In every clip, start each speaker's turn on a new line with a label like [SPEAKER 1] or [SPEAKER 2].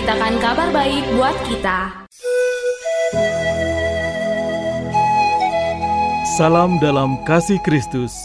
[SPEAKER 1] memberitakan kabar baik buat kita
[SPEAKER 2] Salam dalam kasih Kristus.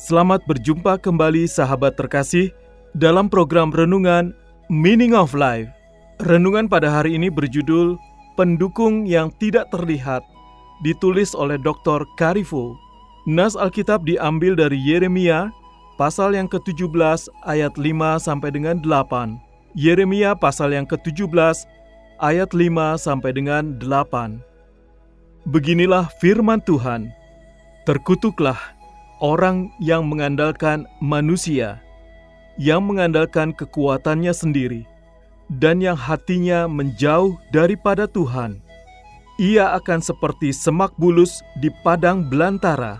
[SPEAKER 2] Selamat berjumpa kembali sahabat terkasih dalam program renungan Meaning of Life. Renungan pada hari ini berjudul Pendukung yang Tidak Terlihat, ditulis oleh Dr. Karifo. Nas Alkitab diambil dari Yeremia pasal yang ke-17 ayat 5 sampai dengan 8. Yeremia pasal yang ke-17 ayat 5 sampai dengan 8. Beginilah firman Tuhan. Terkutuklah orang yang mengandalkan manusia, yang mengandalkan kekuatannya sendiri, dan yang hatinya menjauh daripada Tuhan. Ia akan seperti semak bulus di padang belantara.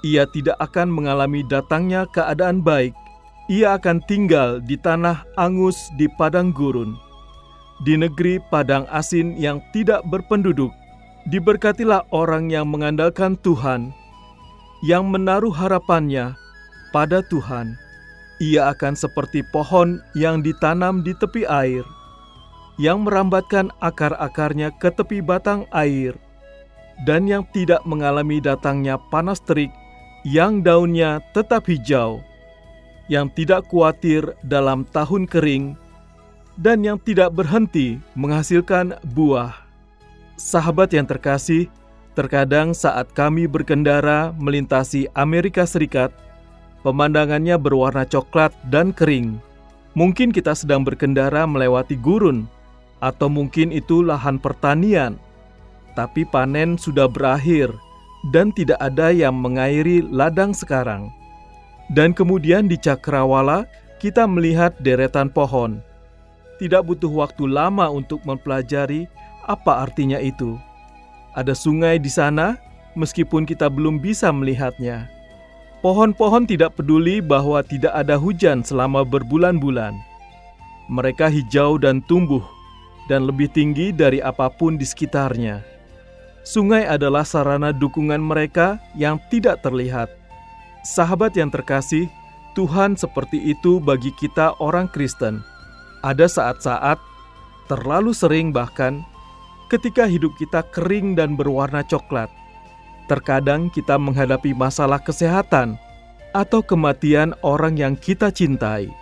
[SPEAKER 2] Ia tidak akan mengalami datangnya keadaan baik. Ia akan tinggal di tanah angus di padang gurun, di negeri padang asin yang tidak berpenduduk. Diberkatilah orang yang mengandalkan Tuhan yang menaruh harapannya pada Tuhan, ia akan seperti pohon yang ditanam di tepi air, yang merambatkan akar-akarnya ke tepi batang air, dan yang tidak mengalami datangnya panas terik, yang daunnya tetap hijau, yang tidak khawatir dalam tahun kering, dan yang tidak berhenti menghasilkan buah. Sahabat yang terkasih, Terkadang saat kami berkendara melintasi Amerika Serikat, pemandangannya berwarna coklat dan kering. Mungkin kita sedang berkendara melewati gurun, atau mungkin itu lahan pertanian. Tapi panen sudah berakhir dan tidak ada yang mengairi ladang sekarang. Dan kemudian di Cakrawala kita melihat deretan pohon. Tidak butuh waktu lama untuk mempelajari apa artinya itu. Ada sungai di sana, meskipun kita belum bisa melihatnya. Pohon-pohon tidak peduli bahwa tidak ada hujan selama berbulan-bulan. Mereka hijau dan tumbuh, dan lebih tinggi dari apa pun di sekitarnya. Sungai adalah sarana dukungan mereka yang tidak terlihat. Sahabat yang terkasih, Tuhan seperti itu bagi kita orang Kristen. Ada saat-saat, terlalu sering bahkan, ketika hidup kita kering dan berwarna coklat. Terkadang kita menghadapi masalah kesehatan atau kematian orang yang kita cintai.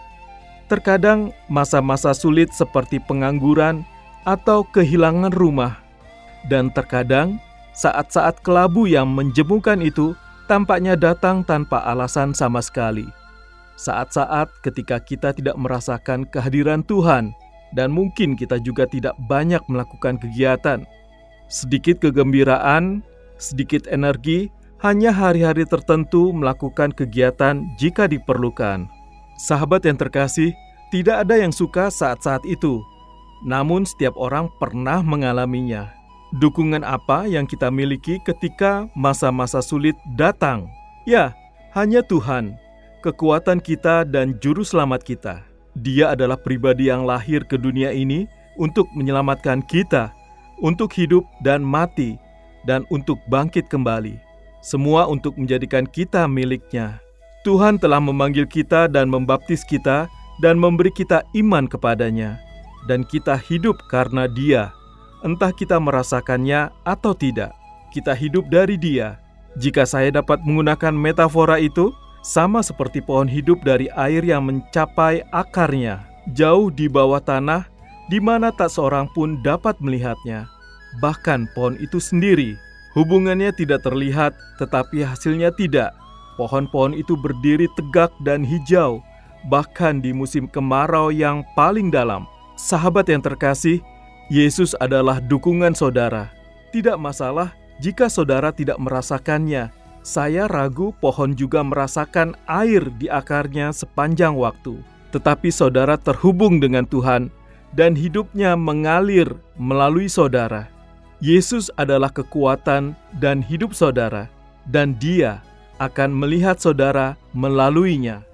[SPEAKER 2] Terkadang masa-masa sulit seperti pengangguran atau kehilangan rumah. Dan terkadang saat-saat kelabu yang menjemukan itu tampaknya datang tanpa alasan sama sekali. Saat-saat ketika kita tidak merasakan kehadiran Tuhan, dan mungkin kita juga tidak banyak melakukan kegiatan. Sedikit kegembiraan, sedikit energi, hanya hari-hari tertentu melakukan kegiatan jika diperlukan. Sahabat yang terkasih, tidak ada yang suka saat-saat itu. Namun setiap orang pernah mengalaminya. Dukungan apa yang kita miliki ketika masa-masa sulit datang? Ya, hanya Tuhan, kekuatan kita dan juru selamat kita. Dia adalah pribadi yang lahir ke dunia ini untuk menyelamatkan kita, untuk hidup dan mati, dan untuk bangkit kembali. Semua untuk menjadikan kita miliknya. Tuhan telah memanggil kita dan membaptis kita dan memberi kita iman kepadanya. Dan kita hidup karena dia. Entah kita merasakannya atau tidak. Kita hidup dari dia. Jika saya dapat menggunakan metafora itu, sama seperti pohon hidup dari air yang mencapai akarnya, jauh di bawah tanah, di mana tak seorang pun dapat melihatnya. Bahkan pohon itu sendiri, hubungannya tidak terlihat, tetapi hasilnya tidak.
[SPEAKER 1] Pohon-pohon itu berdiri tegak dan hijau, bahkan di musim kemarau yang paling dalam. Sahabat yang terkasih, Yesus adalah dukungan saudara. Tidak masalah jika saudara tidak merasakannya. Saya ragu pohon juga merasakan air di akarnya sepanjang waktu. Tetapi saudara terhubung dengan Tuhan dan hidupnya mengalir melalui saudara. Yesus adalah kekuatan dan hidup saudara, dan Dia akan melihat saudara melaluinya.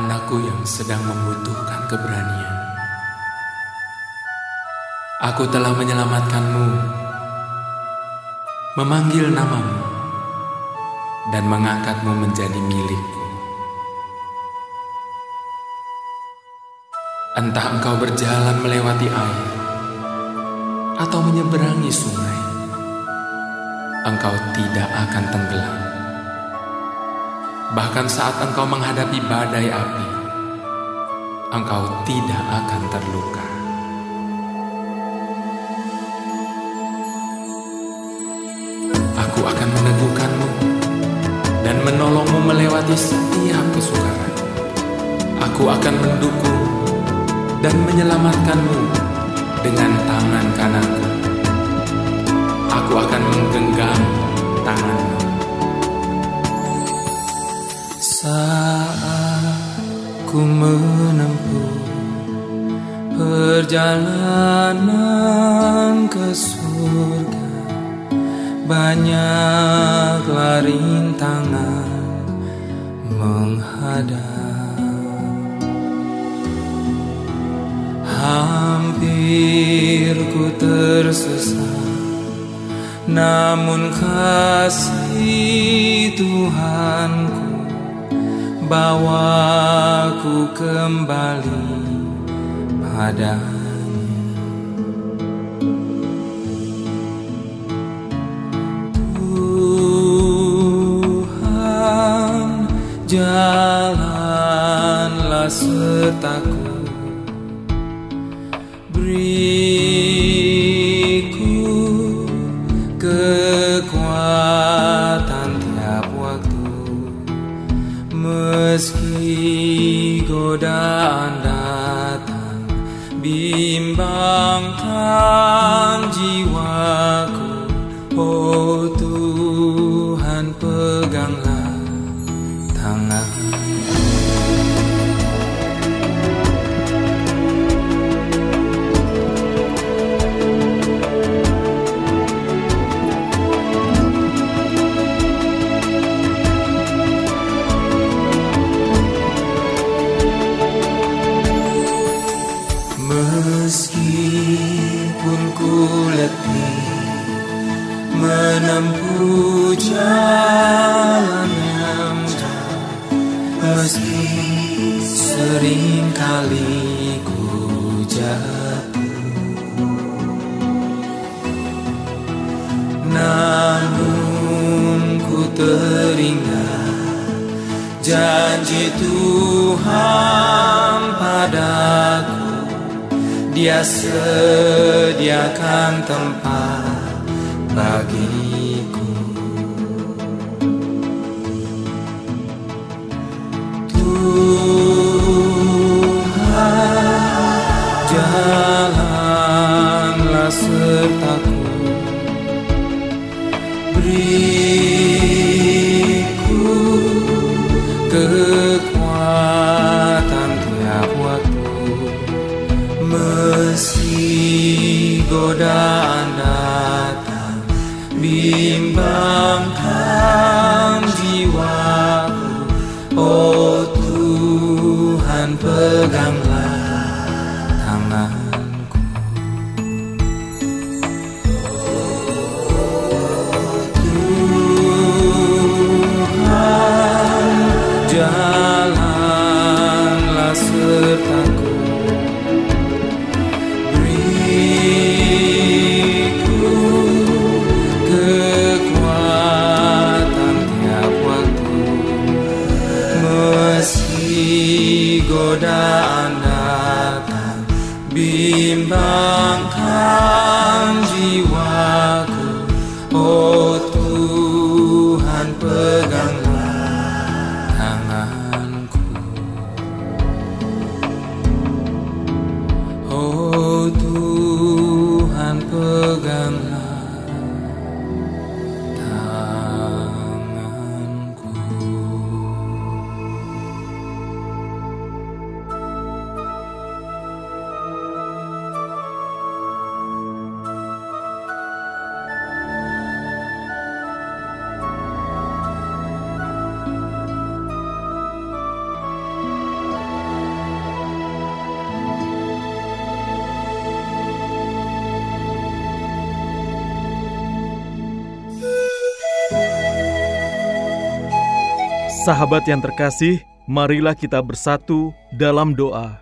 [SPEAKER 3] Anakku yang sedang membutuhkan keberanian. Aku telah menyelamatkanmu, memanggil namamu, dan mengangkatmu menjadi milikku. Entah engkau berjalan melewati air atau menyeberangi sungai, engkau tidak akan tenggelam Bahkan saat engkau menghadapi badai api, engkau tidak akan terluka. Aku akan meneguhkanmu dan menolongmu melewati setiap kesukaran. Aku akan mendukung dan menyelamatkanmu dengan tangan kananku. Aku akan menggenggam tanganmu
[SPEAKER 4] ku menempuh perjalanan ke surga. Banyaklah rintangan menghadap. Hampir ku tersesat namun kasih
[SPEAKER 3] Tuhanku Bawaku kembali padanya Bimbangkan jiwaku Oh Meskipun ku letih Menempuh jalan yang jauh Meski sering kali ku jatuh Namun ku teringat Janji Tuhan padaku dia sediakan tempat bagiku. Tuhan jalanlah sertaku. Beriku godaan datang Bimbangkan jiwaku. Oh Tuhan peganglah tanganku. Tuhan jalanlah sertaku
[SPEAKER 2] Sahabat yang terkasih, marilah kita bersatu dalam doa.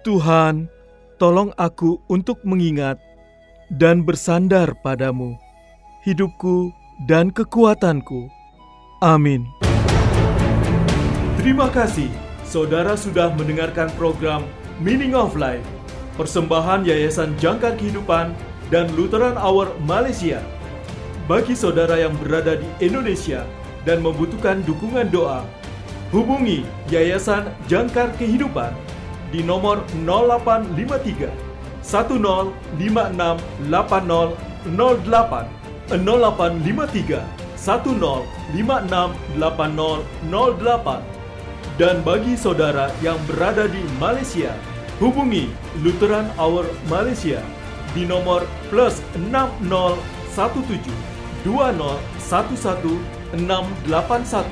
[SPEAKER 2] Tuhan, tolong aku untuk mengingat dan bersandar padamu, hidupku dan kekuatanku. Amin. Terima kasih, saudara sudah mendengarkan program Meaning of Life, persembahan Yayasan Jangkar Kehidupan dan Lutheran Hour Malaysia. Bagi saudara yang berada di Indonesia dan membutuhkan dukungan doa, hubungi Yayasan Jangkar Kehidupan di nomor 0853 1056 8008 0853 1056 8008 dan bagi saudara yang berada di Malaysia, hubungi Lutheran Hour Malaysia di nomor plus 6017 2011 681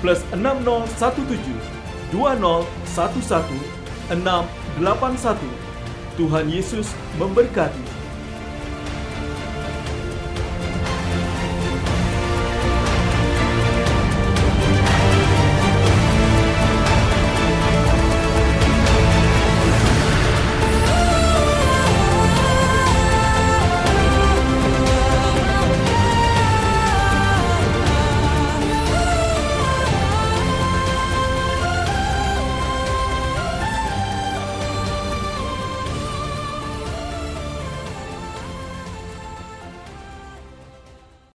[SPEAKER 2] plus 6017 2011 681. Tuhan Yesus memberkati.